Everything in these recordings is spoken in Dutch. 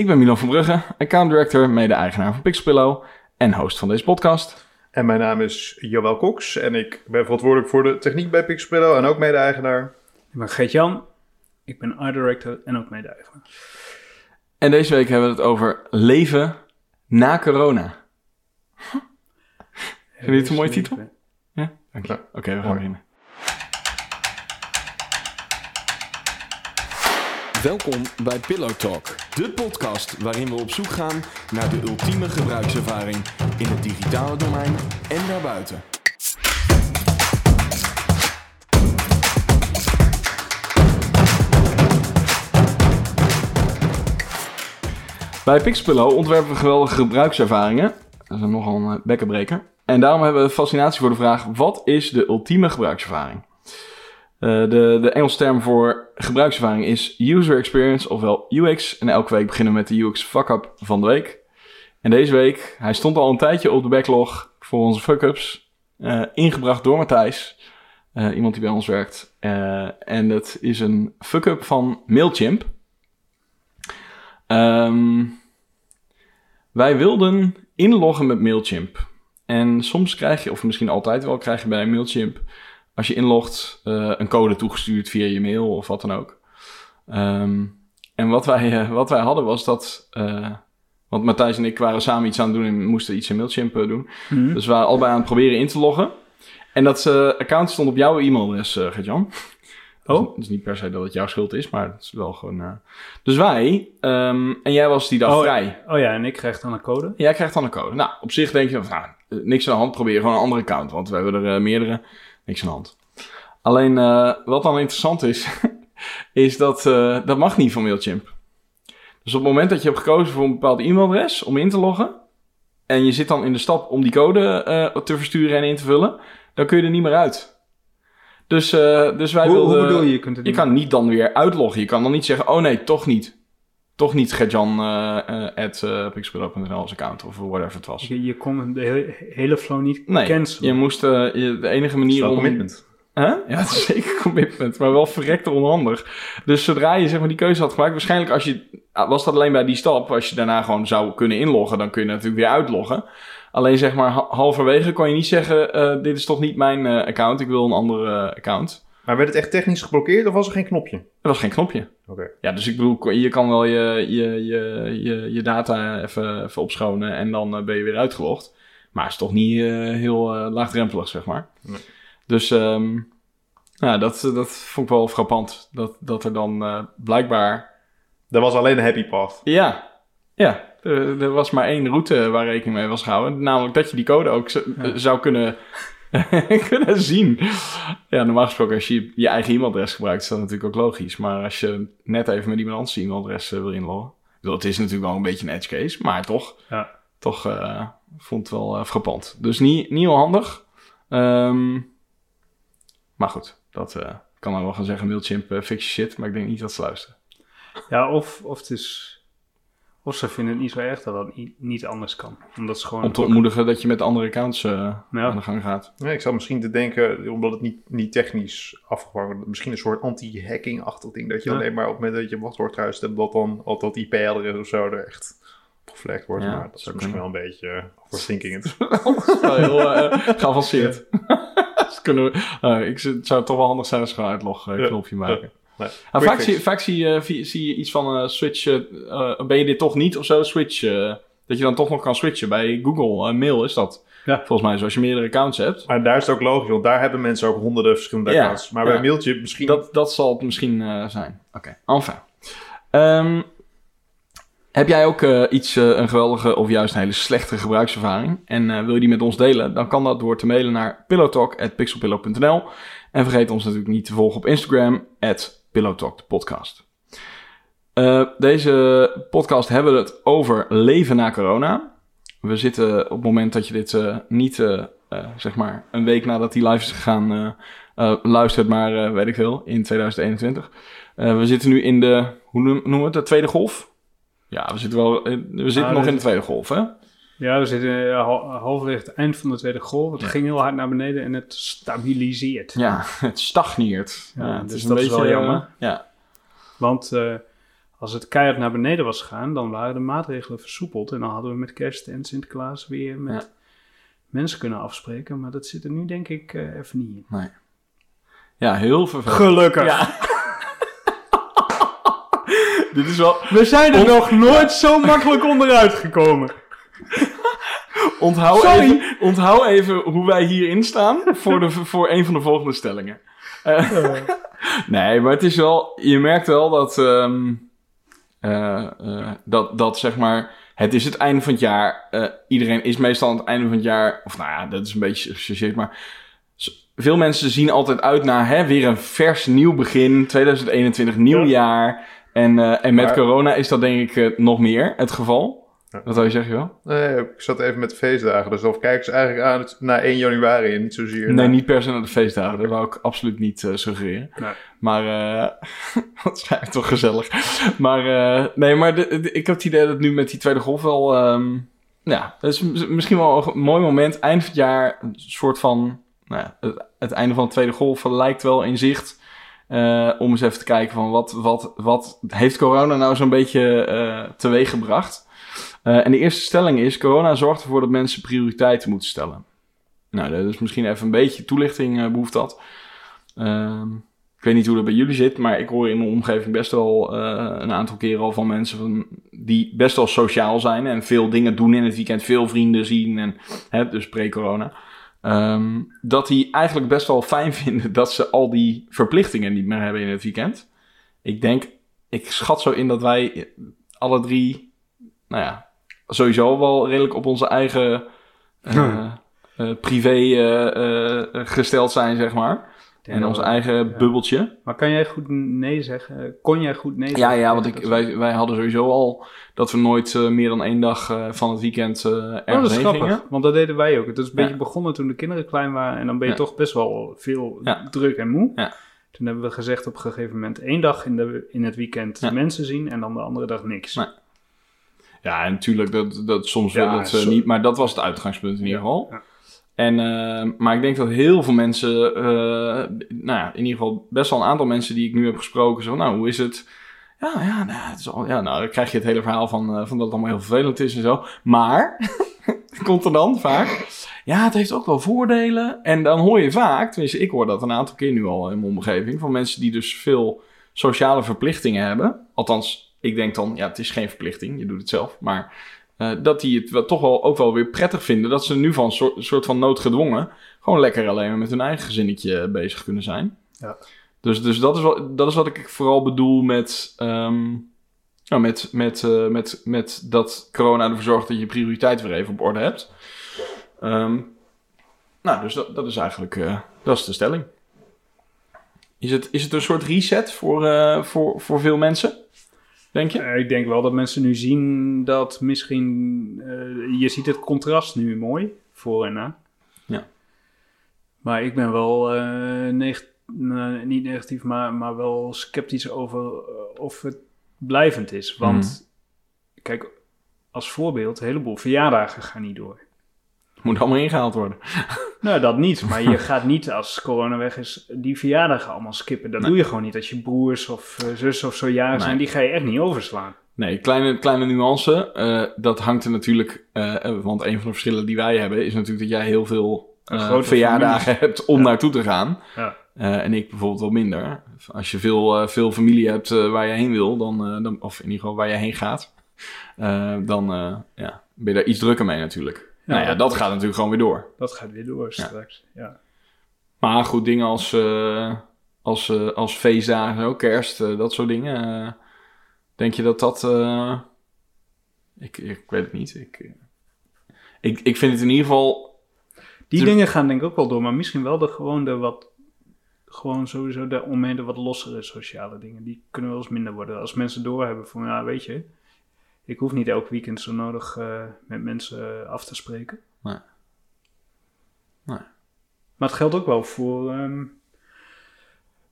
Ik ben Milan van Brugge, account director, mede-eigenaar van Pixelpillow en host van deze podcast. En mijn naam is Joël Cox en ik ben verantwoordelijk voor de techniek bij Pixelpillow en ook mede-eigenaar. Ik ben Geert-Jan, ik ben art director en ook mede-eigenaar. En deze week hebben we het over leven na corona. Vind je dit een mooie titel? Ja? Dank je. Ja, Oké, we gaan beginnen. Welkom bij Pillow Talk, de podcast waarin we op zoek gaan naar de ultieme gebruikservaring in het digitale domein en daarbuiten. Bij Pixelpillow ontwerpen we geweldige gebruikservaringen. Dat is nogal een eh, bekkenbreker. En daarom hebben we fascinatie voor de vraag: wat is de ultieme gebruikservaring? Eh, de, de Engelse term voor gebruikservaring is user experience, ofwel UX. En elke week beginnen we met de UX fuck-up van de week. En deze week, hij stond al een tijdje op de backlog voor onze fuck-ups. eh, ingebracht door Matthijs, eh, iemand die bij ons werkt. En dat is een fuck-up van Mailchimp. Ehm, wij wilden inloggen met Mailchimp. En soms krijg je, of misschien altijd wel, krijg je bij Mailchimp, als je inlogt, eh, een code toegestuurd via je mail of wat dan ook. Ehm, en wat wij, eh, wat wij hadden was dat, eh, want Matthijs en ik waren samen iets aan het doen en moesten iets in Mailchimp doen. Mhm. Dus we waren allebei aan het proberen in te loggen. En dat account stond op jouw e-mailadres, eh Gert-Jan. Oh. Is niet per se dat het jouw schuld is, maar het is wel gewoon... Dus wij, ehm, en jij was die dag Oh, vrij. Oh ja, en ik krijg dan een code. Jij krijgt dan een code. Nou, op zich denk je, van, nou, niks aan de hand, probeer gewoon een andere account. Want we hebben er meerdere, niks aan de hand. Alleen, eh, wat dan interessant is, is dat eh, dat mag niet van Mailchimp. Dus op het moment dat je hebt gekozen voor een bepaald e-mailadres om in te loggen, en je zit dan in de stap om die code eh, te versturen en in te vullen, dan kun je er niet meer uit. Dus, dus wij Hoe, hoe bedoel je? Je kunt het Je kan niet dan weer uitloggen. Je kan dan niet zeggen, oh nee, toch niet. Toch niet Gertjan uh, at uh, pixelpillow.nl als account of whatever het was. Je, je kon de hele, hele flow niet Nee, cancelen. je moest uh, je, de enige Dat is manier wel om... commitment. Huh? Ja, het is zeker commitment, maar wel verrekte onhandig. Dus zodra je zeg maar die keuze had gemaakt, waarschijnlijk als je, ah, was dat alleen bij die stap, als je daarna gewoon zou kunnen inloggen, dan kun je natuurlijk weer uitloggen. Alleen zeg maar ha- halverwege kon je niet zeggen, uh, dit is toch niet mijn uh, account, ik wil een andere account. Maar werd het echt technisch geblokkeerd of was er geen knopje? Er was geen knopje. Oké. Ja, dus ik bedoel, je kan wel je, je, je, je, je data even, even opschonen en dan uh, ben je weer uitgelogd. Maar het is toch niet uh, heel uh, laagdrempelig, zeg maar. Nee. Dus um, ja, dat, dat vond ik wel frappant. Dat, dat er dan uh, blijkbaar... Er was alleen een happy path. Ja, ja. Er, er, was maar één route waar rekening mee was gehouden. Namelijk dat je die code ook ja. zou kunnen, kunnen zien. Ja, normaal gesproken als je je eigen e-mailadres gebruikt, is dat natuurlijk ook logisch. Maar als je net even met iemand anders e-mailadres uh, wil inloggen. Het is natuurlijk wel een beetje een edge case, maar toch, ja. toch uh, vond het wel uh, frappant. Dus niet, niet heel handig. Um, maar goed, dat uh, kan dan wel gaan zeggen, Mailchimp fix je shit, maar ik denk niet dat ze luisteren. Ja, of, of het is... Of ze vinden het niet zo erg dat dat niet, anders kan. Omdat ze gewoon Om te ontmoedigen dat je met andere accounts uh, ja. aan de gang gaat. Ja, ik zou misschien te denken, omdat het niet, niet technisch afgevangen wordt, misschien een soort anti-hacking-achtig ding. Dat je ja. alleen maar op het moment dat je een wachtwoord kruist, en dat dan al dat IP-adres of zo er echt opgevlekt wordt. Ja, maar dat is misschien wel een beetje uh, overthinking het. wel heel uh, geavanceerd. kunnen we, uh, ik, het zou toch wel handig zijn als we gewoon uitlog-knopje ja. maken. Nee. Nou, vaak, zie, vaak zie, uh, zie, je iets van uh, switch, uh, ben je dit toch niet of zo, switch. dat je dan toch nog kan switchen. Bij Google Mail is dat ja. volgens mij zoals je meerdere accounts hebt. Maar daar is het ook logisch, want daar hebben mensen ook honderden verschillende ja, accounts. Maar bij. Mailchimp misschien... Dat, dat zal het misschien zijn. Oké, okay. enfin. Um, heb jij ook uh, iets, uh, een geweldige of juist een hele slechte gebruikservaring? En uh, wil je die met ons delen? Dan kan dat door te mailen naar pillowtalk.pixelpillow.nl. En vergeet ons natuurlijk niet te volgen op Instagram, pillowtalkpodcast. deze podcast hebben we het over leven na corona. We zitten op het moment dat je dit niet, zeg maar, een week nadat die live is gegaan, luistert, maar weet ik veel, in 2021. we zitten nu in de, hoe noemen we het, de tweede golf? Ja, we zitten, wel, we zitten nog in de tweede golf, hè? Ja, we zitten uh, halverwege het eind van de tweede golf. Het ja. ging heel hard naar beneden en het stabiliseert. Ja, het stagneert. Ja, ja het dus is dat beetje is wel jammer. Uh, ja. Want uh, als het keihard naar beneden was gegaan, dan waren de maatregelen versoepeld. En dan hadden we met kerst en Sinterklaas weer met mensen kunnen afspreken. Maar dat zit er nu denk ik eh, even niet in. Nee. Ja, heel vervelend. Gelukkig. Ja. Dit is wel... We zijn er nog nooit zo makkelijk onderuit gekomen. Onthoud Sorry. even, onthoud even hoe wij hierin staan voor, de, voor een van de volgende stellingen. Eh, nee, maar het is wel... Je merkt wel dat... ehm, eh, eh, dat, dat zeg maar... Het is het einde van het jaar. Iedereen is meestal aan het einde van het jaar... Of nou ja, dat is een beetje gechargeerd, maar... Veel mensen zien altijd uit naar hè, weer een vers nieuw begin. 2021, nieuw Ja. jaar. En, en met Maar- corona is dat denk ik nog meer het geval. Ja. Wat zou je zeggen, joh? Nee, ik zat even met de feestdagen. Dus of ze eigenlijk aan het, naar 1 januari en niet zozeer Nee, naar- niet per se naar de feestdagen. Dat wou ik absoluut niet eh, suggereren. Nee. Maar, eh dat is eigenlijk toch gezellig. Maar, eh, nee, maar de, de- ik heb het idee dat nu met die tweede golf wel... ehm, ja, dat is misschien wel een mooi moment. Eind van het jaar, een soort van... Nou ja, het, het einde van de tweede golf lijkt wel in zicht. Eh, om eens even te kijken van wat, wat, wat heeft corona nou zo'n beetje eh teweeg gebracht. Eh, en de eerste stelling is, corona zorgt ervoor dat mensen prioriteiten moeten stellen. Nou, dat is misschien even een beetje toelichting eh, behoeft dat. Ehm, ik weet niet hoe dat bij jullie zit, maar ik hoor in mijn omgeving best wel eh, een aantal keren al van mensen van, die best wel sociaal zijn en veel dingen doen in het weekend, veel vrienden zien en hè, dus pre-corona. Ehm, dat die eigenlijk best wel fijn vinden dat ze al die verplichtingen niet meer hebben in het weekend. Ik denk, ik schat zo in dat wij alle drie, nou ja, sowieso wel redelijk op onze eigen eh, eh, privé eh, gesteld zijn, zeg maar. En ons eigen bubbeltje. Maar kan jij goed nee zeggen? Kon jij goed nee Ja, zeggen? ja, want ik, wij, wij hadden sowieso al dat we nooit meer dan één dag eh, van het weekend eh Oh, dat ergens is heen grappig, gingen. want dat deden wij ook. Het is een Ja. beetje begonnen toen de kinderen klein waren en dan ben je Ja. toch best wel veel Ja. druk en moe. Ja. Toen hebben we gezegd op een gegeven moment één dag in, de, in het weekend Ja. mensen zien en dan de andere dag niks. Nee. Ja, en natuurlijk, dat, dat, soms wil het eh, zo- niet, maar dat was het uitgangspunt in ieder geval. En, eh, maar ik denk dat heel veel mensen, eh, nou ja, in ieder geval best wel een aantal mensen die ik nu heb gesproken, zo, nou, hoe is het? Ja, ja, nou, het is al, ja, nou, dan krijg je het hele verhaal van, van dat het allemaal heel vervelend is en zo. Maar, komt er dan vaak, ja, het heeft ook wel voordelen. En dan hoor je vaak, tenminste, ik hoor dat een aantal keer nu al in mijn omgeving, van mensen die dus veel sociale verplichtingen hebben. Althans, ik denk dan, ja, het is geen verplichting, je doet het zelf. Maar eh, dat die het wel, toch wel ook wel weer prettig vinden dat ze nu van soort, soort van noodgedwongen gewoon lekker alleen maar met hun eigen gezinnetje bezig kunnen zijn. Ja. Dus, dus dat, is wel, dat is wat ik vooral bedoel met, ja, met, met, eh, met, met dat corona ervoor zorgt dat je prioriteit weer even op orde hebt. Ehm, nou, dus dat, dat is eigenlijk eh, dat is de stelling. Is het, is het een soort reset voor, voor, voor veel mensen? Denk je? Eh, ik denk wel dat mensen nu zien dat misschien... eh, je ziet het contrast nu mooi, voor en na. Ja. Maar ik ben wel eh, neg- niet negatief, maar, maar wel sceptisch over of het blijvend is. Want, kijk, als voorbeeld, een heleboel verjaardagen gaan niet door. Moet allemaal ingehaald worden. Nou, dat niet. Maar je gaat niet als corona weg is die verjaardagen allemaal skippen. Dat Nee. doe je gewoon niet. Als je broers of eh, zussen of zo jarig zijn, die ga je echt niet overslaan. Nee, kleine, kleine nuance. eh, dat hangt er natuurlijk... eh, want een van de verschillen die wij hebben... is natuurlijk dat jij heel veel grote verjaardagen hebt om Ja. naartoe te gaan. Ja. En ik bijvoorbeeld wel minder. Als je veel, veel familie hebt waar je heen wil... Dan, dan, of in ieder geval waar je heen gaat... dan ja, ben je daar iets drukker mee natuurlijk. Nou ja, dat- dat gaat natuurlijk gewoon weer door. Dat gaat weer door straks. Ja. Maar goed, dingen als, eh, als, eh, als feestdagen, ook kerst, eh, dat soort dingen. denk je dat dat... ik, ik weet het niet. Ik, ik, ik vind het in ieder geval... Die dingen gaan denk ik ook wel door, maar misschien wel de gewoon de wat. Gewoon sowieso de omheen de wat lossere sociale dingen. Die kunnen wel eens minder worden. Als mensen doorhebben van, ja, weet je, ik hoef niet elk weekend zo nodig eh, met mensen eh, af te spreken. Nee. Nee. Maar het geldt ook wel voor. ehm,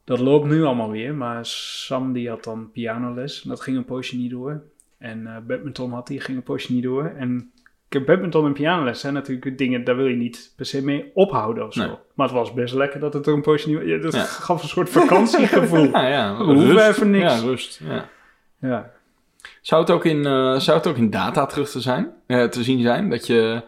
dat loopt nu allemaal weer, maar Sam die had dan pianoles en dat ging een poosje niet door. En eh, badminton had die, ging een poosje niet door. En badminton en pianoles zijn natuurlijk dingen, daar wil je niet per se mee ophouden of zo. Nee. Maar het was best lekker dat het er een poosje niet... Ja, dat Ja. gaf een soort vakantiegevoel. Ja, ja. We hoeven even niks. Ja, rust. Ja. ja. Zou het ook in, eh, zou het ook in data terug te, zijn, eh, te zien zijn? Dat je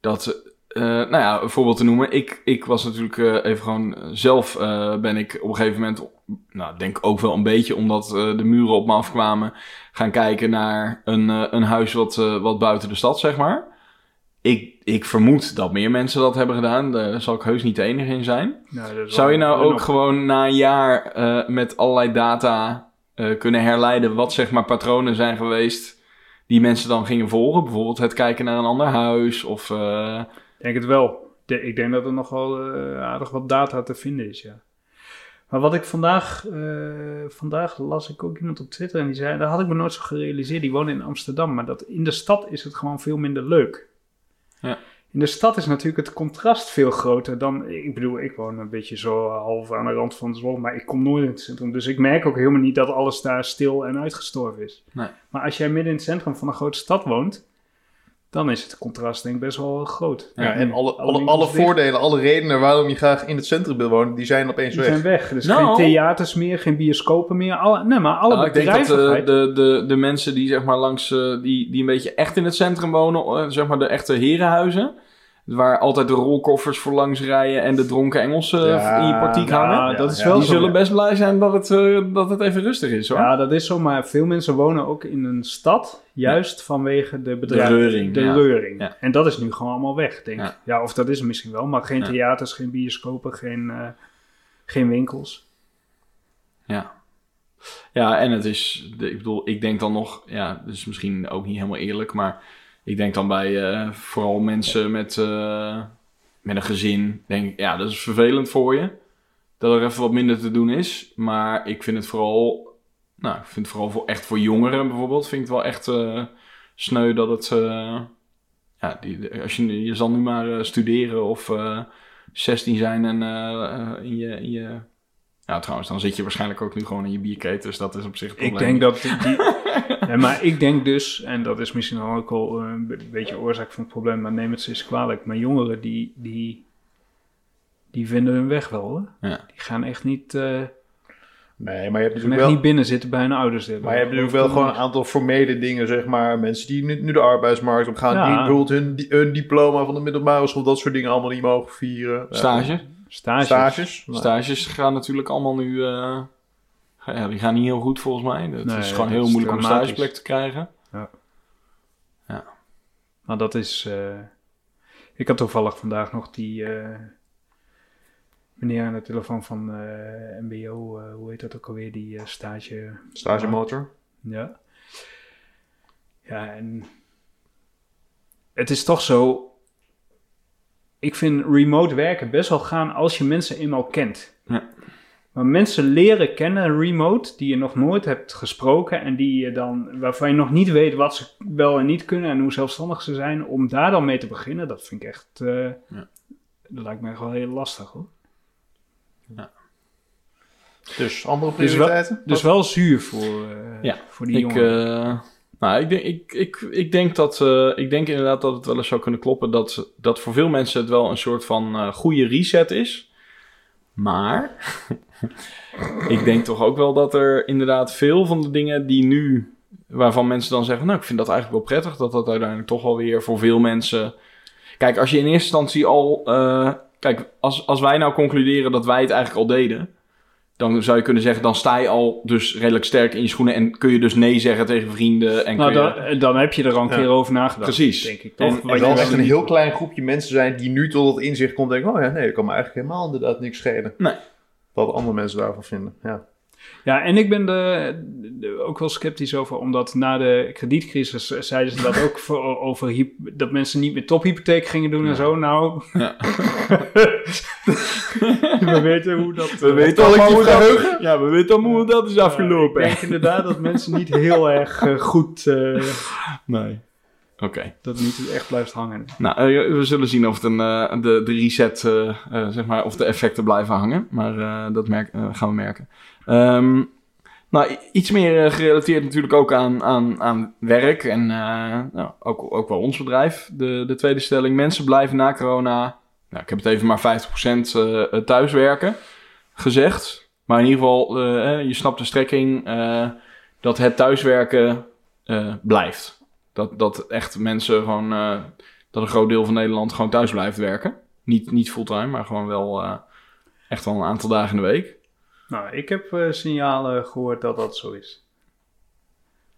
dat, eh, nou ja, een voorbeeld te noemen. Ik, ik was natuurlijk even gewoon zelf ben ik op een gegeven moment, nou denk ook wel een beetje omdat de muren op me afkwamen, gaan kijken naar een, een huis wat, wat buiten de stad, zeg maar. Ik, ik vermoed dat meer mensen dat hebben gedaan. Daar zal ik heus niet de enige in zijn. Zou je nou ook nog- gewoon na een jaar met allerlei data eh, kunnen herleiden wat zeg maar patronen zijn geweest die mensen dan gingen volgen? Bijvoorbeeld het kijken naar een ander huis of... eh, Ik denk het wel. Ik denk dat er nog wel eh, aardig wat data te vinden is, ja. Maar wat ik vandaag, vandaag las ik ook iemand op Twitter en die zei, dat had ik me nooit zo gerealiseerd, die woont in Amsterdam, maar dat in de stad is het gewoon veel minder leuk. Ja. In de stad is natuurlijk het contrast veel groter dan, ik bedoel, ik woon een beetje zo half aan de rand van Zwolle, maar ik kom nooit in het centrum, dus ik merk ook helemaal niet dat alles daar stil en uitgestorven is. Nee. Maar als jij midden in het centrum van een grote stad woont, dan is het contrast denk ik best wel groot. Ja, en alle, Alle voordelen, alle redenen waarom je graag in het centrum wil wonen, die zijn opeens Die weg. zijn weg. Dus Nou. geen theaters meer, geen bioscopen meer. Alle, nee, maar alle nou, ik denk dat bedrijvigheid. de, de, de, de mensen die zeg maar langs, eh, die, die een beetje echt in het centrum wonen, eh, zeg maar de echte herenhuizen, waar altijd de rolkoffers voor langs rijden en de dronken Engelsen Ja, in je portiek ja, hangen. dat is ja, wel Die zo. zullen best blij zijn dat het, eh, dat het even rustig is hoor. Ja, dat is zo. Maar veel mensen wonen ook in een stad, juist vanwege de bedrijven. De reuring, De ja. reuring. Ja. En dat is nu gewoon allemaal weg, denk ik. Ja. Ja, of dat is misschien wel. Maar geen Ja. theaters, geen bioscopen, geen, eh, geen winkels. Ja. Ja, en het is, ik bedoel, ik denk dan nog, ja, dus misschien ook niet helemaal eerlijk, maar ik denk dan bij eh, vooral mensen met, eh, met een gezin, denk ja, dat is vervelend voor je, dat er even wat minder te doen is, maar ik vind het vooral, nou, ik vind het vooral voor, echt voor jongeren bijvoorbeeld, vind ik het wel echt eh, sneu dat het, ja, die, als je, je zal nu maar studeren of eh 16 zijn en in je, in je ja, trouwens, dan zit je waarschijnlijk ook nu gewoon in je bierketen, dus dat is op zich het Ik probleem. denk dat die... ja, maar ik denk dus, en dat is misschien ook al eh, een be- beetje oorzaak van het probleem, maar neem het eens kwalijk. Maar jongeren, die, die, die vinden hun weg wel, hoor. Ja. Die gaan echt niet, eh, Nee, maar je hebt die gaan natuurlijk echt wel, niet binnen zitten bij hun ouders. dit. maar je hebt natuurlijk wel gewoon een aantal formele dingen, zeg maar. Mensen die nu, nu de arbeidsmarkt op gaan, Ja. die bijvoorbeeld hun, hun diploma van de middelbare school, dat soort dingen allemaal niet mogen vieren. Ja. Stage. Stages. Stages. Stages gaan natuurlijk allemaal nu... eh, ja, die gaan niet heel goed volgens mij. Het Nee, is gewoon heel is moeilijk om een stageplek te krijgen. Maar dat is... eh, ik had toevallig vandaag nog die eh, meneer aan de telefoon van eh, MBO, eh, hoe heet dat ook alweer, die stage... Stagemotor. Ja. Ja, en het is toch zo. Ik vind remote werken best wel gaan als je mensen eenmaal kent. Ja. Maar mensen leren kennen remote die je nog nooit hebt gesproken en die je dan, waarvan je nog niet weet wat ze wel en niet kunnen en hoe zelfstandig ze zijn, om daar dan mee te beginnen, dat vind ik echt, eh, Ja. dat lijkt me echt wel heel lastig hoor. Dus andere Dus wel- prioriteiten? Dus wel zuur voor, eh, Ja, voor die Ik, jongen. eh, nou, ik, denk, ik, ik, ik, denk dat, eh, ik denk inderdaad dat het wel eens zou kunnen kloppen dat, dat voor veel mensen het wel een soort van eh, goede reset is. Maar ik denk toch ook wel dat er inderdaad veel van de dingen die nu, waarvan mensen dan zeggen, nou ik vind dat eigenlijk wel prettig, dat dat uiteindelijk toch wel weer voor veel mensen... Kijk, als je in eerste instantie al, eh, kijk, als, als wij nou concluderen dat wij het eigenlijk al deden, dan zou je kunnen zeggen, dan sta je al dus redelijk sterk in je schoenen en kun je dus nee zeggen tegen vrienden. En nou, kun je, dan, dan heb je er al een Ja. keer over nagedacht. Precies. Denk ik toch? En- echt een heel klein groepje mensen zijn die nu tot het inzicht komt denken, oh ja, nee, dat kan me eigenlijk helemaal inderdaad niks schelen. Nee. Wat andere mensen daarvan vinden, ja. Ja, en ik ben er ook wel sceptisch over, omdat na de kredietcrisis zeiden ze dat ook voor, over dat mensen niet meer tophypotheek gingen doen en zo. Nou, Ja. we weten hoe dat... we weten allemaal hoe dat, ja, we weten allemaal hoe dat is afgelopen. ik denk inderdaad dat mensen niet heel erg eh, goed, eh, Nee. Oké. dat het niet echt blijft hangen. Nou, eh, we zullen zien of het een, eh, de, de reset, eh, eh, zeg maar, of de effecten blijven hangen. Maar eh, dat merk, eh, gaan we merken. Ehm, nou, iets meer eh, gerelateerd natuurlijk ook aan, aan, aan werk en eh, nou, ook, ook wel ons bedrijf. De, de tweede stelling, mensen blijven na corona, nou, ik heb het even maar 50% eh thuiswerken gezegd. Maar in ieder geval, je snapt de strekking, dat het thuiswerken blijft. Dat, dat echt mensen gewoon, dat een groot deel van Nederland gewoon thuis blijft werken. Niet, niet fulltime, maar gewoon wel echt wel een aantal dagen in de week. Nou, ik heb eh, signalen gehoord dat dat zo is.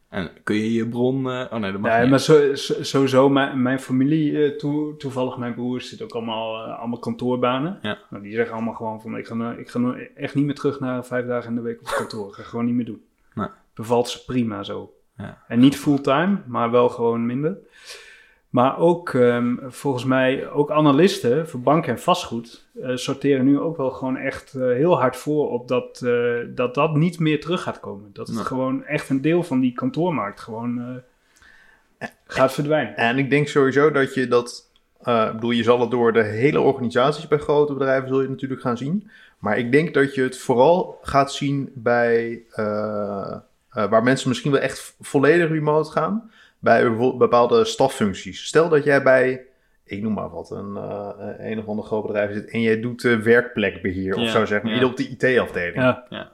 En kun je je bron... eh, oh nee, dat mag niet. maar zo, zo- sowieso, mijn, mijn familie, eh, toe- toevallig mijn broers, zitten ook allemaal, allemaal kantoorbanen. Ja. Nou, die zeggen allemaal gewoon van, ik ga, ik ga echt niet meer terug naar vijf dagen in de week op kantoor. Ik ga gewoon niet meer doen. Nee. Bevalt ze prima zo. Ja. En niet fulltime, maar wel gewoon minder. Maar ook, ehm, volgens mij, ook analisten voor banken en vastgoed eh, sorteren nu ook wel gewoon echt eh, heel hard voor op dat, eh, dat dat niet meer terug gaat komen. Dat het Nee. gewoon echt een deel van die kantoormarkt gewoon gaat verdwijnen. En ik denk sowieso dat je dat... ik bedoel, je zal het door de hele organisaties bij grote bedrijven zul je natuurlijk gaan zien. Maar ik denk dat je het vooral gaat zien bij... waar mensen misschien wel echt volledig remote gaan. Bij bijvoorbeeld bepaalde staffuncties. Stel dat jij bij... Ik noem maar wat, een, eh, een of ander groot bedrijf zit en jij doet eh, werkplekbeheer of zo zeg maar, ja. op de IT-afdeling. Ja,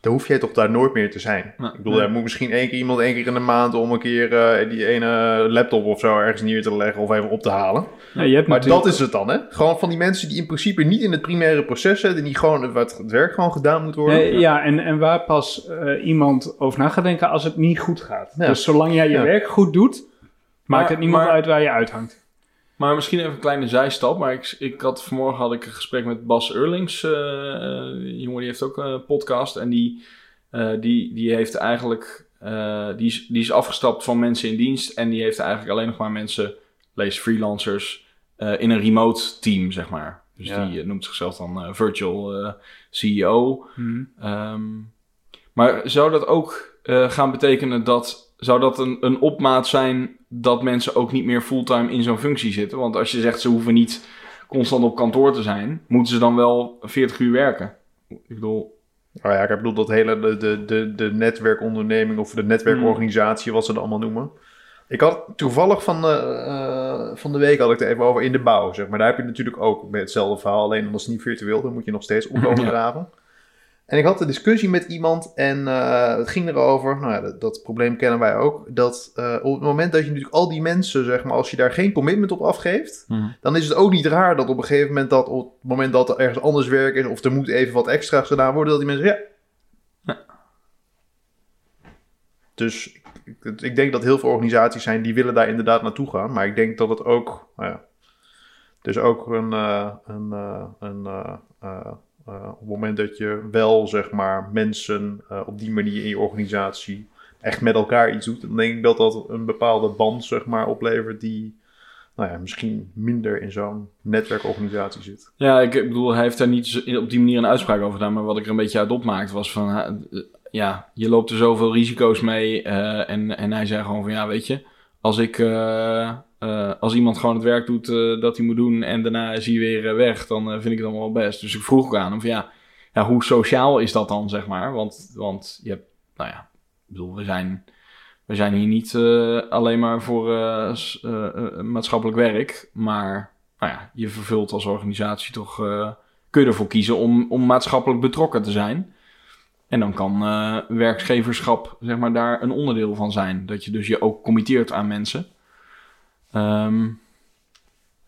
Dan hoef jij toch daar nooit meer te zijn. Ik bedoel, Nee. er moet misschien één keer iemand één keer in de maand om een keer eh, die ene laptop of zo ergens neer te leggen of even op te halen. Ja, je hebt Maar natuurlijk- dat is het dan, hè? Gewoon van die mensen die in principe niet in het primaire proces zitten, die gewoon wat het werk gewoon gedaan moet worden. Nee, ja, en, en waar pas eh, iemand over na gaat denken als het niet goed gaat. Ja. Dus zolang jij je werk goed doet, maakt Maar- het niemand maar- uit waar je uithangt. Maar misschien even een kleine zijstap. Maar ik, ik had, vanmorgen had ik een gesprek met Bas Eurlings. eh, eh, die jongen die heeft ook een podcast. En die, eh, die, die heeft eigenlijk... eh, die, is, die is afgestapt van mensen in dienst. En die heeft eigenlijk alleen nog maar mensen, lees freelancers, in een remote team, zeg maar. Dus Ja. die noemt zichzelf dan virtual CEO. Mhm. Ehm, maar zou dat ook gaan betekenen dat... Zou dat een, een opmaat zijn dat mensen ook niet meer fulltime in zo'n functie zitten? Want als je zegt ze hoeven niet constant op kantoor te zijn, moeten ze dan wel 40 uur werken? Ik bedoel, Nou ja, ik bedoel dat hele de, de, de, de netwerkonderneming of de netwerkorganisatie, wat ze dat allemaal noemen. Ik had toevallig van, de, eh, van de week had ik het even over in de bouw, zeg maar. Daar heb je natuurlijk ook hetzelfde verhaal, alleen is het niet virtueel, dan moet je nog steeds opkomen Ja. En ik had een discussie met iemand en eh, het ging erover, nou ja, dat, dat probleem kennen wij ook, dat eh, op het moment dat je natuurlijk al die mensen, zeg maar, als je daar geen commitment op afgeeft, dan is het ook niet raar dat op een gegeven moment dat op het moment dat er ergens anders werk is of er moet even wat extra's gedaan worden, dat die mensen ja. Ja. Dus ik, ik denk dat heel veel organisaties zijn die willen daar inderdaad naartoe gaan, maar ik denk dat het ook, nou ja, dus ook een, eh, een, een eh, op het moment dat je wel zeg maar mensen eh, op die manier in je organisatie echt met elkaar iets doet, dan denk ik dat dat een bepaalde band zeg maar oplevert die nou ja, misschien minder in zo'n netwerkorganisatie zit. Ja, ik bedoel, hij heeft daar niet op die manier een uitspraak over gedaan. Maar wat ik er een beetje uit opmaakte was van... eh, Ja, je loopt er zoveel risico's mee. en, en hij zei gewoon van, ja, weet je... Als ik... eh, eh, als iemand gewoon het werk doet eh, dat hij moet doen... en daarna is hij weer weg... dan vind ik het allemaal wel best. Dus ik vroeg ook aan van, ja... ja hoe sociaal is dat dan, zeg maar? Want, want je hebt... Nou ja, we zijn... We zijn hier niet alleen maar voor maatschappelijk werk, maar nou ja, je vervult als organisatie toch, kun je ervoor kiezen om, om maatschappelijk betrokken te zijn. En dan kan eh, werkgeverschap zeg maar, daar een onderdeel van zijn. Dat je dus je ook committeert aan mensen. Ehm,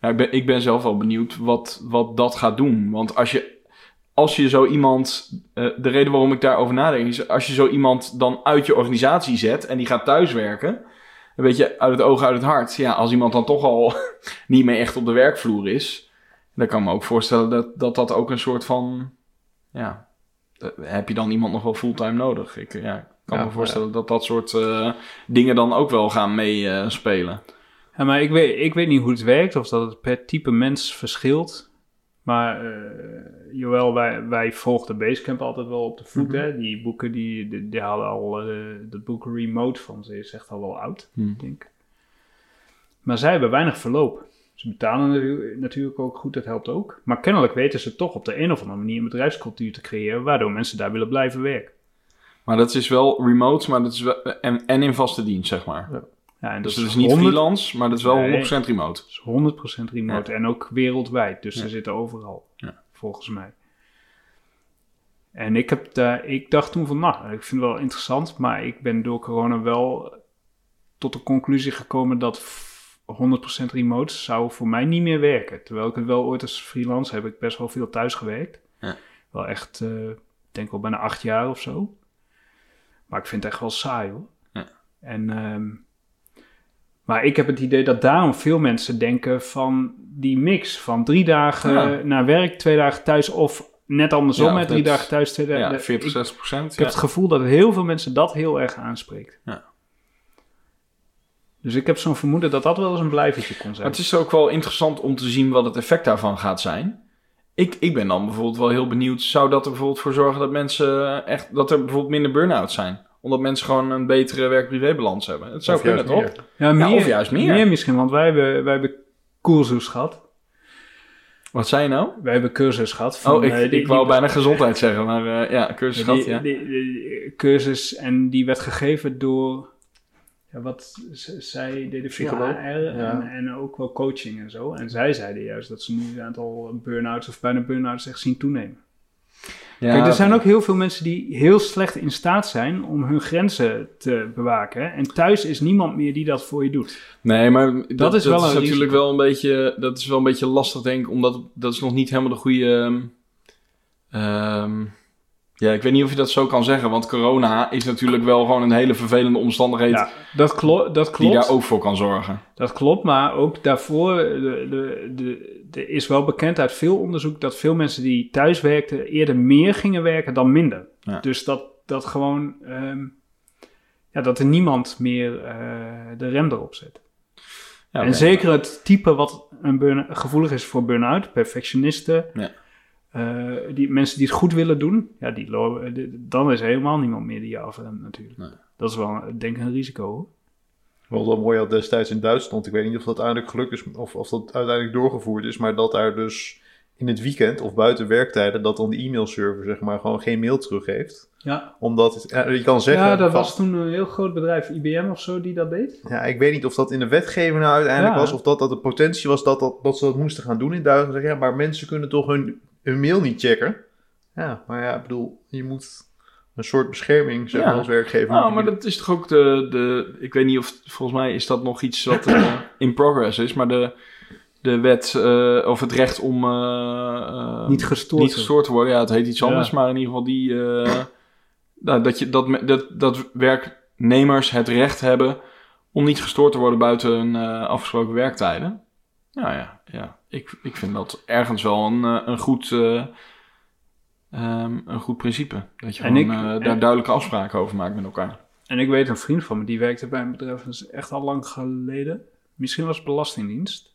ik, ben, ik ben zelf wel benieuwd wat, wat dat gaat doen. Want als je, als je zo iemand... eh, de reden waarom ik daarover nadenk is... als je zo iemand dan uit je organisatie zet en die gaat thuiswerken... Een beetje uit het oog, uit het hart. Ja, als iemand dan toch al niet meer echt op de werkvloer is... dan kan ik me ook voorstellen dat dat, dat ook een soort van... Ja, heb je dan iemand nog wel fulltime nodig? Ik ja, ik kan Ja, me voorstellen dat dat soort eh, dingen dan ook wel gaan meespelen. Ja, maar ik weet, ik weet niet hoe het werkt, of dat het per type mens verschilt. Maar eh Joël, wij, wij volgden Basecamp altijd wel op de voet. Mhm. hè? Die boeken, die, die, die hadden al, eh dat boek Remote van ze is echt al wel oud, Hm. denk ik. Maar zij hebben weinig verloop. Ze betalen natu- natuurlijk ook goed, dat helpt ook. Maar kennelijk weten ze toch op de een of andere manier een bedrijfscultuur te creëren, waardoor mensen daar willen blijven werken. Maar dat is wel remote, maar dat is wel, en, en in vaste dienst, zeg maar. Ja, en Dus dat het is niet 100 freelance, maar dat is wel Nee. 100% remote. is 100% remote en ook wereldwijd. Dus Ja. ze zitten overal, Ja. volgens mij. En ik, heb daar, ik dacht toen van, nou, ik vind het wel interessant, maar ik ben door corona wel tot de conclusie gekomen dat 100% remote zou voor mij niet meer werken. Terwijl ik het wel ooit als freelance heb ik best wel veel thuis gewerkt. Ja. Wel echt, eh, ik denk wel bijna acht jaar of zo. Maar ik vind het echt wel saai hoor. Ja. En, ehm, maar ik heb het idee dat daarom veel mensen denken van die mix van drie dagen Ja. naar werk, twee dagen thuis of net andersom Ja, met drie dagen thuis, twee dagen. Ja, ik- 40, 60 procent. ik heb het gevoel dat heel veel mensen dat heel erg aanspreekt. Ja. Dus ik heb zo'n vermoeden dat dat wel eens een blijvertje kon zijn. Maar het is ook wel interessant om te zien wat het effect daarvan gaat zijn. Ik, ik ben dan bijvoorbeeld wel heel benieuwd, zou dat er bijvoorbeeld voor zorgen dat mensen echt, dat er bijvoorbeeld minder burn-out zijn? Omdat mensen gewoon een betere werk-privé-balans hebben. Het zou Of kunnen, toch? meer. ja, meer, of juist meer. Meer misschien, want wij hebben, wij hebben cursus gehad. Wat zei je nou? Wij hebben cursus gehad. van, oh, ik, eh, die- ik wou die- bijna gezondheid zeggen, maar eh, ja, cursus die, gehad, ja. die- die cursus en die werd gegeven door, ja, wat zij deden Psycholoog, HR en, en ook wel coaching en zo. En zij zeiden juist dat ze nu het aantal burn-outs of bijna burn-outs echt zien toenemen. Ja, Kijk, er zijn ook heel veel mensen die heel slecht in staat zijn om hun grenzen te bewaken. En thuis is niemand meer die dat voor je doet. Nee, maar dat, dat is wel een natuurlijk risico. wel een beetje, dat is wel een beetje lastig, denk ik, omdat dat is nog niet helemaal de goede. ehm, ja, ik weet niet of je dat zo kan zeggen, want corona is natuurlijk wel gewoon een hele vervelende omstandigheid Ja, dat, dat die klopt. daar ook voor kan zorgen. Dat klopt, maar ook daarvoor de, de, de, is wel bekend uit veel onderzoek dat veel mensen die thuis werkten eerder meer gingen werken dan minder. Ja. Dus dat, dat gewoon, ehm, ja, dat er niemand meer eh, de rem erop zet. Ja, en zeker het type wat een burn gevoelig is voor burn-out, perfectionisten, Ja. Eh, die mensen die het goed willen doen, ja, die die- dan is er helemaal niemand meer die je afremt natuurlijk. Nee. Dat is wel, denk ik, een risico. hoor. Wat wel mooi had destijds in Duitsland. Ik weet niet of dat uiteindelijk gelukt is of of dat uiteindelijk doorgevoerd is. Maar dat daar dus in het weekend of buiten werktijden... dat dan de e-mailserver zeg maar gewoon geen mail teruggeeft. Ja, Omdat het, ja, je kan zeggen... ja dat van- was toen een heel groot bedrijf, IBM of zo, die dat deed. Ja, ik weet niet of dat in de wetgeving nou uiteindelijk Ja. was... of dat dat de potentie was dat, dat, dat ze dat moesten gaan doen in Duitsland. Zeg, ja, maar mensen kunnen toch hun, hun mail niet checken? Ja, maar ja, ik bedoel, je moet een soort bescherming zeg maar, Ja. als werkgever. Nou, maar dat is toch ook de, de... Ik weet niet of... Volgens mij is dat nog iets wat eh, in progress is. Maar de, de wet eh, of het recht om... eh, Niet gestoord. niet gestoord te worden. Ja, het heet iets Ja. anders. Maar in ieder geval die... eh, nou, dat, je, dat, dat, dat werknemers het recht hebben... om niet gestoord te worden buiten hun eh, afgesproken werktijden. Ja, ja, ja. Ik, ik vind dat ergens wel een, eh, een goed... eh, ehm, een goed principe. Dat je En gewoon ik- eh, en- daar duidelijke afspraken over maakt met elkaar. En ik weet een vriend van me, die werkte bij een bedrijf, dat is echt al lang geleden. Misschien was het Belastingdienst.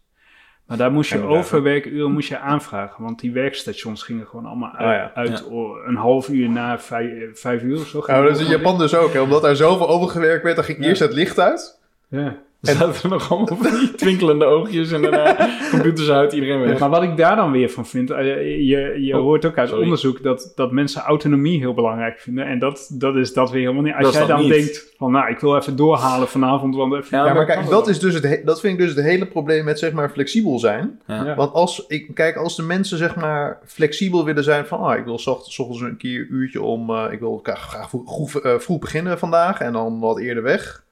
Maar daar moest je overwerkuren moest je aanvragen. Want die werkstations gingen gewoon allemaal uit, Oh ja. uit Ja. een half uur na vijf, vijf uur of zo. Nou, dat is in Japan dus ook. Hè? Omdat daar zoveel overgewerkt werd, dan ging Ja. eerst het licht uit. Ja. Er zaten er nog allemaal van die twinkelende oogjes en daarna computers uit, iedereen weg. Maar wat ik daar dan weer van vind, eh, je, je Oh, hoort ook uit sorry. onderzoek dat, dat mensen autonomie heel belangrijk vinden. En dat, dat is dat weer helemaal niet. Als Dat jij dan niet. denkt van, nou, ik wil even doorhalen vanavond, want even... Ja, Ja, maar kijk, dat, is dus het he- dat vind ik dus het hele probleem met zeg maar flexibel zijn. Ja. Ja. Want als, ik, kijk, als de mensen zeg maar flexibel willen zijn van... Ah, ik wil 's ochtends, een keer een uurtje om... eh, ik wil graag, graag vroeg, vroeg, eh, vroeg beginnen vandaag en dan wat eerder weg.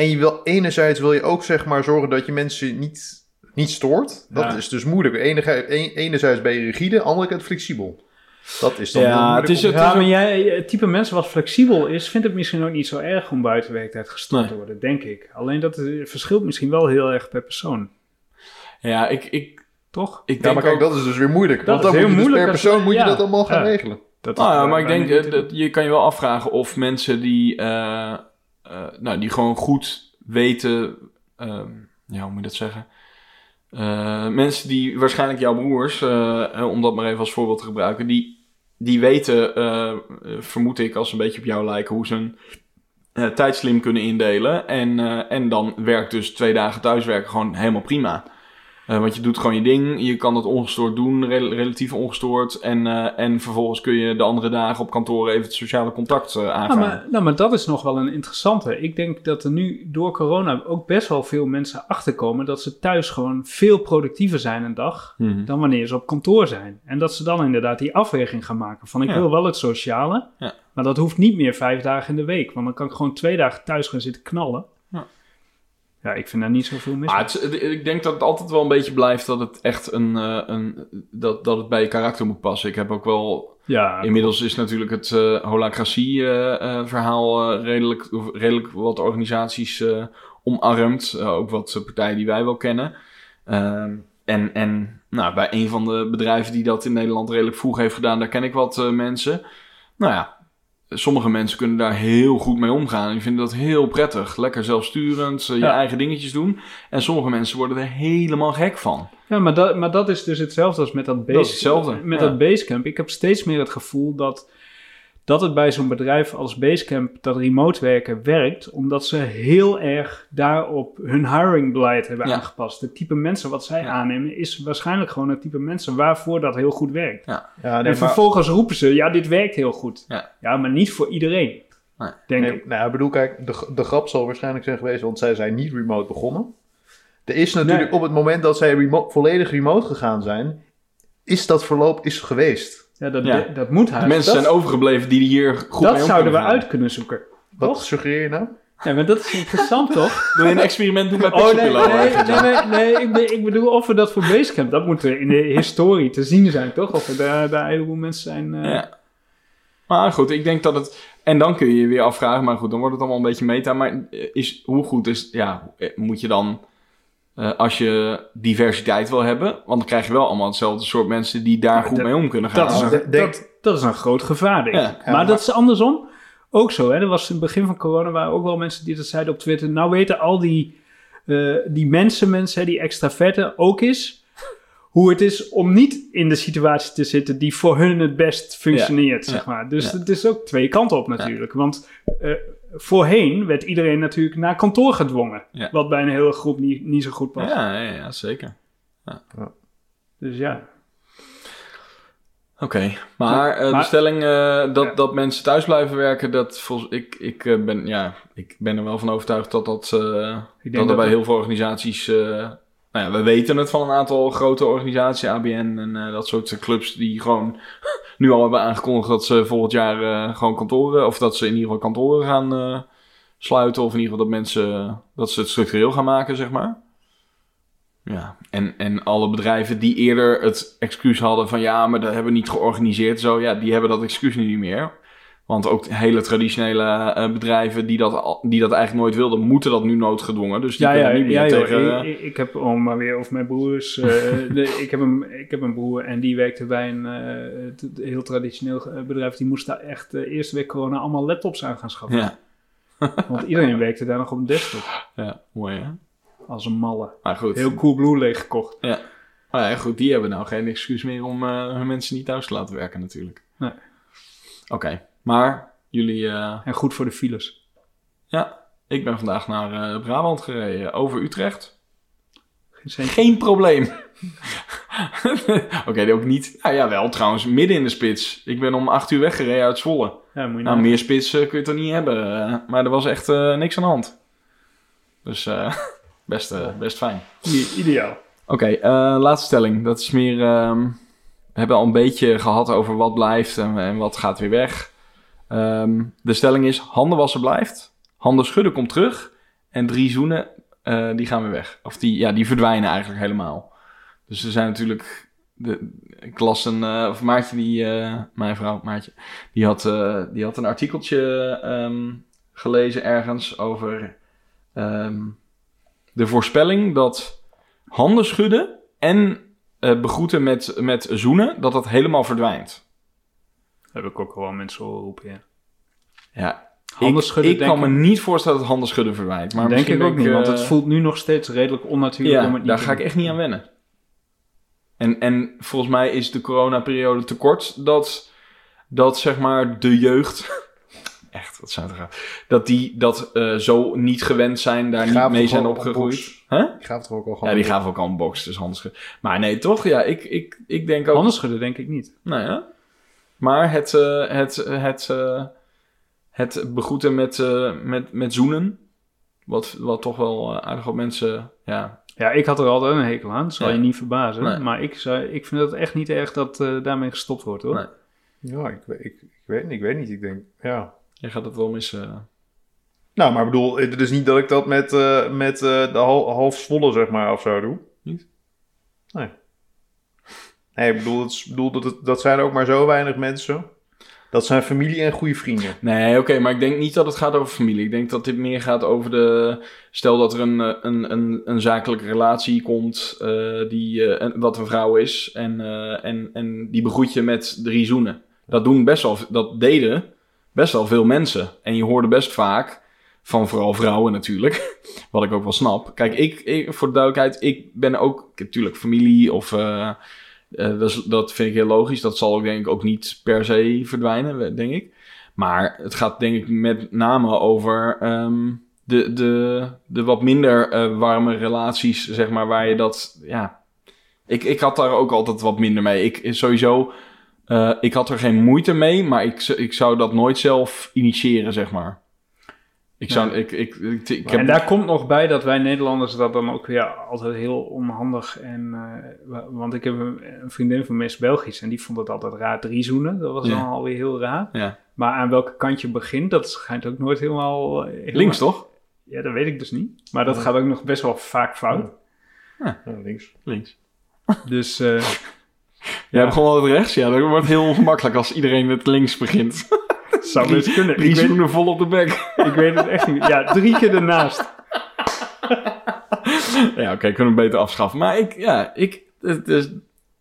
En je wil, enerzijds wil je ook zeg maar zorgen dat je mensen niet, niet stoort. Dat Ja. is dus moeilijk. Enige, een- enerzijds ben je rigide, anderzijds flexibel. Dat is dan Ja, het is het- Ja, maar jij, het type mensen wat flexibel is, vindt het misschien ook niet zo erg om buiten werktijd gestoord Nee. te worden, denk ik. Alleen dat verschilt misschien wel heel erg per persoon, Ja, ik, ik, toch? ik Ja, denk maar kijk, ook- dat is dus weer moeilijk. Dat want is dan heel moet je dus moeilijk per als- persoon moet je ja. dat allemaal gaan Ja. regelen. Dat Nou maar ik denk, dat, je kan je wel afvragen of mensen die, eh, eh, nou, die gewoon goed weten, ehm, ja, hoe moet je dat zeggen? Eh, mensen die, waarschijnlijk jouw broers, eh, om dat maar even als voorbeeld te gebruiken, die, die weten, vermoed ik, als ze een beetje op jou lijken, hoe ze hun tijd slim kunnen indelen. En, en dan werkt dus twee dagen thuiswerken gewoon helemaal prima. Eh, want je doet gewoon je ding, je kan het ongestoord doen, rel- relatief ongestoord. En, eh, en vervolgens kun je de andere dagen op kantoor even het sociale contact eh, aangaan. Nou maar, nou, maar dat is nog wel een interessante. Ik denk dat er nu door corona ook best wel veel mensen achterkomen dat ze thuis gewoon veel productiever zijn een dag Mhm. dan wanneer ze op kantoor zijn. En dat ze dan inderdaad die afweging gaan maken van ik Ja. wil wel het sociale, Ja. maar dat hoeft niet meer vijf dagen in de week. Want dan kan ik gewoon twee dagen thuis gaan zitten knallen. Ja, ik vind daar niet zoveel mis Maar het, ik denk dat het altijd wel een beetje blijft dat het echt een, eh, een dat, dat het bij je karakter moet passen. Ik heb ook wel Ja, Inmiddels is natuurlijk het eh holacratie-verhaal redelijk, of redelijk wat organisaties eh, omarmd. Eh, ook wat eh, partijen die wij wel kennen. Ehm, en en nou, bij een van de bedrijven die dat in Nederland redelijk vroeg heeft gedaan, daar ken ik wat eh, mensen. Nou ja, sommige mensen kunnen daar heel goed mee omgaan. Die vinden dat heel prettig. Lekker zelfsturend, eh, je Ja. eigen dingetjes doen. En sommige mensen worden er helemaal gek van. Ja, maar dat, maar dat is dus hetzelfde als met dat, base, Dat is hetzelfde, met ja. dat Basecamp. Ik heb steeds meer het gevoel dat, dat het bij zo'n bedrijf als Basecamp, dat remote werken, werkt. Omdat ze heel erg daarop hun hiringbeleid hebben Ja. aangepast. Het type mensen wat zij Ja. aannemen is waarschijnlijk gewoon het type mensen waarvoor dat heel goed werkt. Ja, nee, en maar- vervolgens roepen ze, ja, dit werkt heel goed. Ja. maar niet voor iedereen. Nee. Denk Nee, ik. nou, ik bedoel, kijk, de, de grap zal waarschijnlijk zijn geweest, want zij zijn niet remote begonnen. Er is natuurlijk Nee. op het moment dat zij remo- volledig remote gegaan zijn, is dat verloop is geweest. Ja, dat, Ja. dat moet hij. De mensen dat, zijn overgebleven die hier goed mee dat om zouden we gaan. uit kunnen zoeken. Wat Toch? suggereer je nou? Ja, maar dat is interessant, toch? Wil je een experiment doen bij Oh nee, nee, nee, nee, nee, ik, be- ik bedoel of we dat voor Basecamp, dat moet er in de historie te zien zijn, toch? Of er daar, daar een heleboel mensen zijn. eh, Ja. Maar goed, ik denk dat het... En dan kun je je weer afvragen, maar goed, dan wordt het allemaal een beetje meta. Maar is, hoe goed is... Ja, moet je dan... eh, als je diversiteit wil hebben, want dan krijg je wel allemaal hetzelfde soort mensen die daar Ja, goed dat- mee om kunnen gaan. dat, is een, dat, dat is een groot gevaar, denk ik. Ja. maar, dat is andersom ook zo. Hè? Er was in het begin van corona waren ook wel mensen die dat zeiden op Twitter. Nou weten al die, eh, die mensen, mensen, hè, die extraverten ook is... hoe het is om niet in de situatie te zitten die voor hun het best functioneert, Ja. zeg maar. Dus Ja. het is ook twee kanten op natuurlijk. Want eh, voorheen werd iedereen natuurlijk naar kantoor gedwongen. Ja. Wat bij een hele groep niet, niet zo goed past. Ja, ja, ja, zeker. Dus ja. Oké, maar, eh, de maar- stelling eh, dat, Ja. dat mensen thuis blijven werken, dat volgens ik, ik, eh, ben, ja, ik ben er wel van overtuigd dat dat, eh, Ik denk dat er dat bij dat- heel veel organisaties, eh, nou ja, we weten het van een aantal grote organisaties, ABN en eh, dat soort clubs die gewoon nu al hebben aangekondigd dat ze volgend jaar eh, gewoon kantoren, of dat ze in ieder geval kantoren gaan eh, sluiten, of in ieder geval dat mensen, dat ze het structureel gaan maken, zeg maar. Ja, en, en alle bedrijven die eerder het excuus hadden van ja, maar dat hebben we niet georganiseerd, zo ja, die hebben dat excuus nu niet meer. Want ook hele traditionele eh, bedrijven die dat, al- die dat eigenlijk nooit wilden, moeten dat nu noodgedwongen. Dus die Ja, ja, kunnen niet meer ja joh, tegen... ik, ik, ik heb om maar weer over mijn broers. de, ik, heb een, ik heb een broer en die werkte bij een eh, heel traditioneel bedrijf. Die moest daar echt de eerste week corona allemaal laptops aan gaan schaffen. ja, Want iedereen werkte daar nog op een desktop. ja, mooi hè. Als een malle. Maar goed, Heel cool blue leeg gekocht. maar ja, goed, die hebben nou geen excuus meer om hun mensen niet thuis te laten werken natuurlijk. Nee. Oké, maar jullie... eh, En goed voor de files. ja, ik ben vandaag naar eh, Brabant gereden, over Utrecht. Geen Geen probleem. Oké, ook niet. Nou ja, wel trouwens, midden in de spits. Ik ben om acht uur weggereden uit Zwolle. Ja, moet je Nou, meer spits kun je toch niet hebben. eh, maar er was echt niks aan de hand. Dus eh, best, best fijn. Ideaal. Oké, eh, laatste stelling. Dat is meer... ehm, we hebben al een beetje gehad over wat blijft en, en wat gaat weer weg. Ehm, de stelling is, handen wassen blijft. Handen schudden komt terug. En drie zoenen, eh, die gaan weer weg. Of die, ja, die verdwijnen eigenlijk helemaal. Dus er zijn natuurlijk... De, ik las een... eh, of Maartje, die, eh, mijn vrouw Maartje... Die had, die had een artikeltje ehm, gelezen ergens over... ehm, de voorspelling dat handen schudden en begroeten met, met zoenen, dat dat helemaal verdwijnt. Heb ik ook wel mensen horen roepen, ja. Ja, Handen ik, schudden, ik kan me niet voorstellen dat handen schudden verdwijnt. Maar denk ik ook niet, want het eh, voelt nu nog steeds redelijk onnatuurlijk om Ja, het niet daar te ga ik echt niet aan wennen. En, en volgens mij is de coronaperiode te kort dat, dat zeg maar de jeugd... Echt, wat zijn het gaaf. Dat die dat eh, zo niet gewend zijn, daar niet mee zijn opgegroeid. Huh? Die gaven toch ook al gewoon... Ja, die gaven ook al een box, dus handen schudden. Maar nee, toch? Ja, ik, ik, ik denk ook... Handen schudden denk ik niet. Nou ja. Maar het, eh, het, het, eh, het begroeten met, eh, met, met zoenen. Wat, wat toch wel aardig wat mensen. Ja, Ja, ik had er altijd een hekel aan. Dat zal Ja. je niet verbazen. Nee. Maar ik, zou, ik vind het echt niet erg dat eh, daarmee gestopt wordt, hoor. Nee. Ja, ik, weet- ik, ik, weet, ik weet niet. Ik denk, ja... je gaat het wel missen. Nou, maar ik bedoel, het is niet dat ik dat met, eh, met eh, de hal, half Zwolle, zeg maar, of zo doe. Niet? Nee. Nee, ik bedoel, ik dat, dat zijn ook maar zo weinig mensen. Dat zijn familie en goede vrienden. Nee, oké, maar ik denk niet dat het gaat over familie. Ik denk dat dit meer gaat over de... Stel dat er een, eh, een, een, een zakelijke relatie komt, eh, die, eh, wat een vrouw is, en, eh, en, en die begroet je met drie zoenen. Dat doen best wel, dat deden best wel veel mensen. En je hoorde best vaak, van vooral vrouwen natuurlijk, wat ik ook wel snap. Kijk, ik, ik voor de duidelijkheid, ik ben ook, natuurlijk familie of... eh, dat, dat vind ik heel logisch. Dat zal ook denk ik ook niet per se verdwijnen, denk ik. Maar het gaat denk ik met name over ehm, de, de, de wat minder eh, warme relaties, zeg maar, waar je dat, ja... Ik, ik had daar ook altijd wat minder mee. Ik sowieso, eh, ik had er geen moeite mee, maar ik, ik zou dat nooit zelf initiëren, zeg maar. Ik zou, ik, ik, ik, ik heb, En daar komt nog bij dat wij Nederlanders dat dan ook weer altijd heel onhandig en... eh, wa- want ik heb een, een vriendin van Miss Belgisch en die vond het altijd raar drie zoenen. Dat was Ja. dan alweer heel raar. ja. Maar aan welke kant je begint, dat schijnt ook nooit helemaal... eh, helemaal- Links, toch? Ja, dat weet ik dus niet. Maar dat gaat ook nog best wel vaak fout. Ja, links. Links. Dus eh, Jij begon altijd rechts? Ja, dat wordt heel ongemakkelijk als iedereen met links begint. zou best kunnen. Drie Ik weet, zoenen vol op de bek. ik weet het echt niet. Ja, drie keer ernaast. Ja, oké, kunnen we beter afschaffen. Maar ik, ja, ik, het is,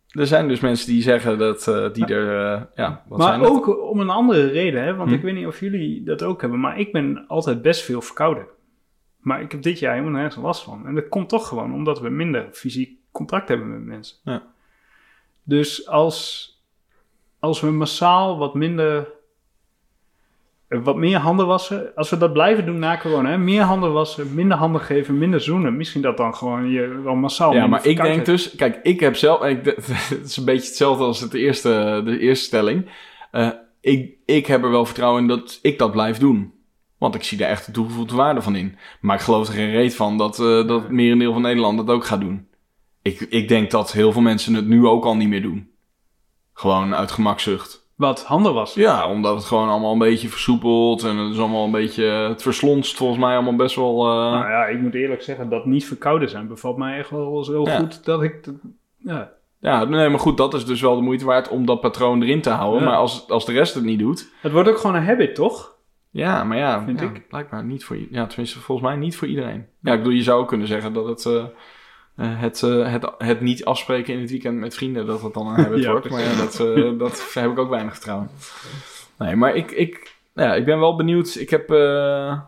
er zijn dus mensen die zeggen dat, eh, die er, eh, ja, wat zijn Maar ook om een andere reden, hè? want Hm. ik weet niet of jullie dat ook hebben, maar ik ben altijd best veel verkouden. Maar ik heb dit jaar helemaal nergens last van. En dat komt toch gewoon omdat we minder fysiek contact hebben met mensen. Ja. Dus als, als we massaal wat minder, wat meer handen wassen, als we dat blijven doen na corona, hè? meer handen wassen, minder handen geven, minder zoenen, misschien dat dan gewoon je wel massaal Ja, maar ik denk dus, kijk, ik heb zelf, ik, het is een beetje hetzelfde als het eerste, de eerste stelling. Eh, ik, ik heb er wel vertrouwen in dat ik dat blijf doen. Want ik zie er echt de toegevoegde waarde van in. Maar ik geloof er geen reet van dat, eh, dat het merendeel van Nederland dat ook gaat doen. Ik, ik denk dat heel veel mensen het nu ook al niet meer doen. Gewoon uit gemakzucht. Wat, handen wassen? Ja, omdat het gewoon allemaal een beetje versoepelt en het is allemaal een beetje, het verslonst volgens mij allemaal best wel... eh, Nou ja, ik moet eerlijk zeggen dat niet verkouden zijn bevalt mij echt wel zo Ja. goed dat ik... dat- ja. Ja, nee, maar goed, dat is dus wel de moeite waard om dat patroon erin te houden. Ja. Maar als, als de rest het niet doet, Het wordt ook gewoon een habit, toch? ja, maar ja, Vind ja, ik. blijkbaar niet voor, ja, tenminste volgens mij niet voor iedereen. Ja, ik bedoel, je zou kunnen zeggen dat het, eh, eh, het, eh, het, het niet afspreken in het weekend met vrienden, dat het dan een habit Ja, wordt. Maar ja, dat, eh, dat heb ik ook weinig vertrouwen. Nee, maar ik, ik, nou ja, ik ben wel benieuwd, ik, heb,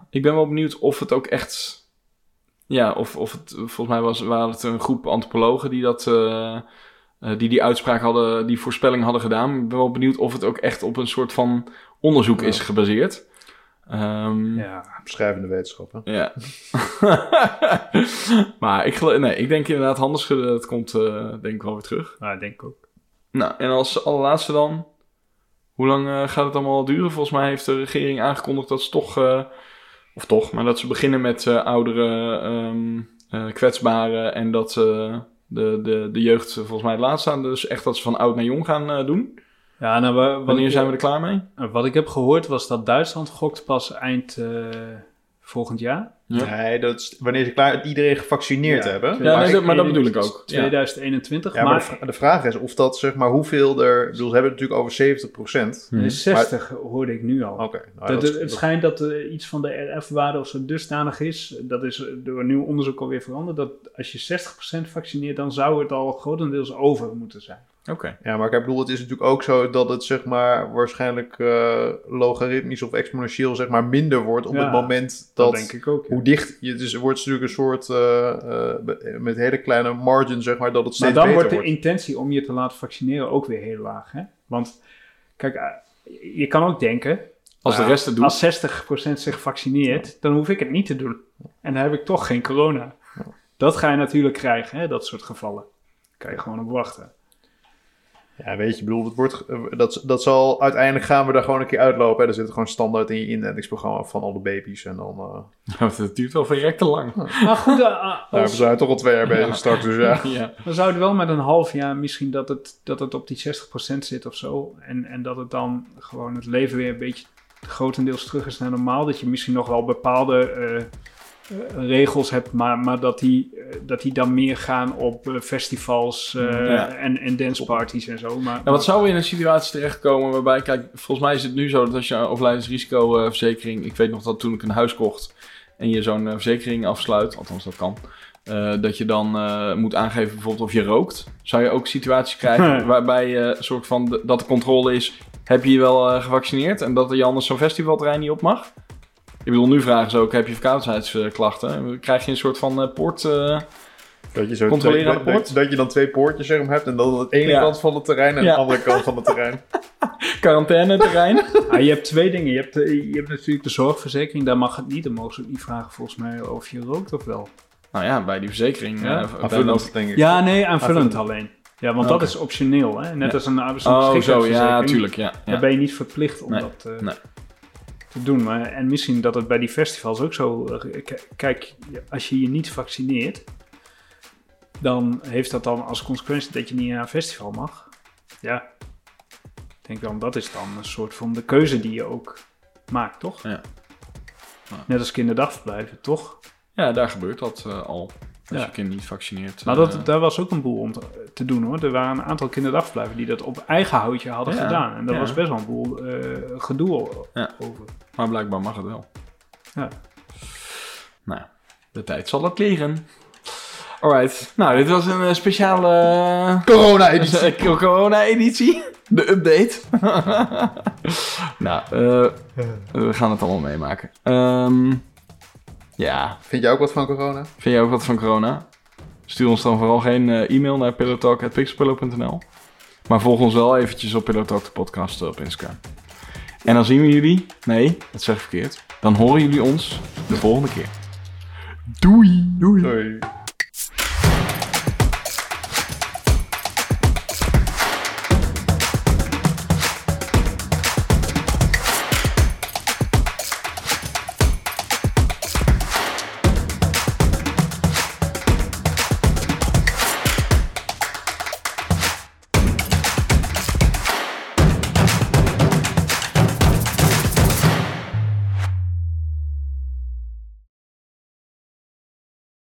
ik ben wel benieuwd of het ook echt, ja, of, of het, volgens mij was, waren het een groep antropologen die dat... die die uitspraak hadden, die voorspelling hadden gedaan. Ik ben wel benieuwd of het ook echt op een soort van onderzoek Ja. is gebaseerd. Ehm, ja. Ja. Beschrijvende wetenschappen. maar ik, nee, ik denk inderdaad, handen schudden, dat komt eh, denk ik wel weer terug. Ik denk ook. Nou, en als allerlaatste dan, hoe lang eh, gaat het allemaal duren? Volgens mij heeft de regering aangekondigd dat ze toch, eh, of toch, maar dat ze beginnen met eh oudere, ehm, eh, kwetsbaren en dat eh, de, de, de jeugd volgens mij het laatst staan. Dus echt dat ze van oud naar jong gaan eh, doen. Ja, nou, wa- Wanneer ik, zijn we er klaar mee? wat ik heb gehoord was dat Duitsland gokt pas eind eh, volgend jaar. Ja. Nee, dat is wanneer ze klaar iedereen gevaccineerd Ja, hebben. Ja, maar, nee, dat- maar dat bedoel ik ook. Ja. 2021, ja, maar maar, de, vra- de vraag is of dat, zeg maar, hoeveel er... Ik bedoel, ze hebben het natuurlijk over 70 procent. Mhm. de 60 hoorde ik nu al. Oké. nou, Dat, dat is- het, schijnt dat er iets van de RF-waarde of zo dusdanig is. Dat is door een nieuw onderzoek alweer veranderd. Dat als je 60% vaccineert, dan zou het al grotendeels over moeten zijn. Oké. Ja, maar ik bedoel, het is natuurlijk ook zo dat het zeg maar waarschijnlijk eh, logaritmisch of exponentieel zeg maar minder wordt op Ja, het moment Dat, dat, denk ik ook. ja. hoe dicht je dus het wordt natuurlijk een soort eh, eh, met hele kleine margin zeg maar dat het Maar steeds dan beter wordt de wordt. intentie om je te laten vaccineren ook weer heel laag. Hè? Want kijk, eh, je kan ook denken, Als de rest het doet. als 60% zich vaccineert, dan hoef ik het niet te doen. En dan heb ik toch geen corona. Dat ga je natuurlijk krijgen, hè? dat soort gevallen. Daar kan je gewoon op wachten. Ja, weet je, ik bedoel, het wordt, eh, dat, dat zal uiteindelijk gaan we daar gewoon een keer uitlopen. Hè. Er zit gewoon standaard in je inentingsprogramma van alle baby's en dan. eh Ja, het duurt wel verrekt te lang. Maar goed, eh, nou, we als, zijn toch al twee jaar bezig Ja. straks, dus ja. ja. dan zou het wel met een half jaar misschien dat het, dat het op die 60% zit of zo. En, en dat het dan gewoon het leven weer een beetje grotendeels terug is naar normaal. Dat je misschien nog wel bepaalde eh, eh, regels hebt, maar, maar dat, die, eh, dat die dan meer gaan op eh, festivals eh, Ja. en, en danceparties en zo. Maar, Nou, wat zou er in een situatie terechtkomen waarbij, kijk, volgens mij is het nu zo dat als je een overlijdensrisicoverzekering, ik weet nog dat toen ik een huis kocht en je zo'n verzekering afsluit, althans dat kan, dat je dan moet aangeven bijvoorbeeld of je rookt. Zou je ook situaties krijgen waarbij je een soort van, de- dat de controle is, heb je je wel gevaccineerd en dat je anders zo'n festivalterrein niet op mag? Ik bedoel, nu vragen ze ook, heb je verkoudheidsklachten? Krijg je een soort van eh, poort... eh, Dat je, zo Controleren twee- aan de dat, poort? dat je dan twee poortjes maar, hebt en dan aan de ene Ja. kant van het terrein en Ja. de andere kant van het terrein. quarantaine terrein? Ah, je hebt twee dingen. Je hebt, eh, je hebt natuurlijk de zorgverzekering, daar mag het niet. Dan mogen ze ook niet vragen volgens mij of je rookt of wel. nou ja, bij die verzekering. Ja? Aanvullend, denk ik. Ja, nee, aanvullend Aanvullend. alleen. Ja, want dat is optioneel. Hè? Net Ja. als een Oh, zo, ja, tuurlijk, ja. ja. Daar ben je niet verplicht om Nee, dat eh, nee. Te doen. Maar, en misschien dat het bij die festivals ook zo... eh, kijk, als je je niet vaccineert... dan heeft dat dan als consequentie dat je niet naar een festival mag. Ja, ik denk dan dat is dan een soort van de keuze die je ook maakt, toch? Ja. Ja. Net als kinderdagverblijven, toch? Ja, daar gebeurt dat eh, al. Als Ja. je kind niet vaccineert. Maar eh, dat, daar was ook een boel om te, te doen hoor. Er waren een aantal kinderdagverblijven die dat op eigen houtje hadden Ja, gedaan. En daar ja. was best wel een boel eh, gedoe over. Maar blijkbaar mag het wel. Ja. Nou, de tijd zal het leren. Alright. Nou, dit was een eh, speciale Corona-editie. eh, corona-editie. De update. nou, eh, we gaan het allemaal meemaken. Ehm, ja, Vind jij ook wat van corona? Vind jij ook wat van corona? Stuur ons dan vooral geen eh, e-mail naar pillowtalk.pixelpillow.nl Maar volg ons wel eventjes op Pillow Talk de podcast op Instagram. En dan zien we jullie... Nee, dat zeg ik verkeerd. Dan horen jullie ons de volgende keer. Doei! Doei! Doei.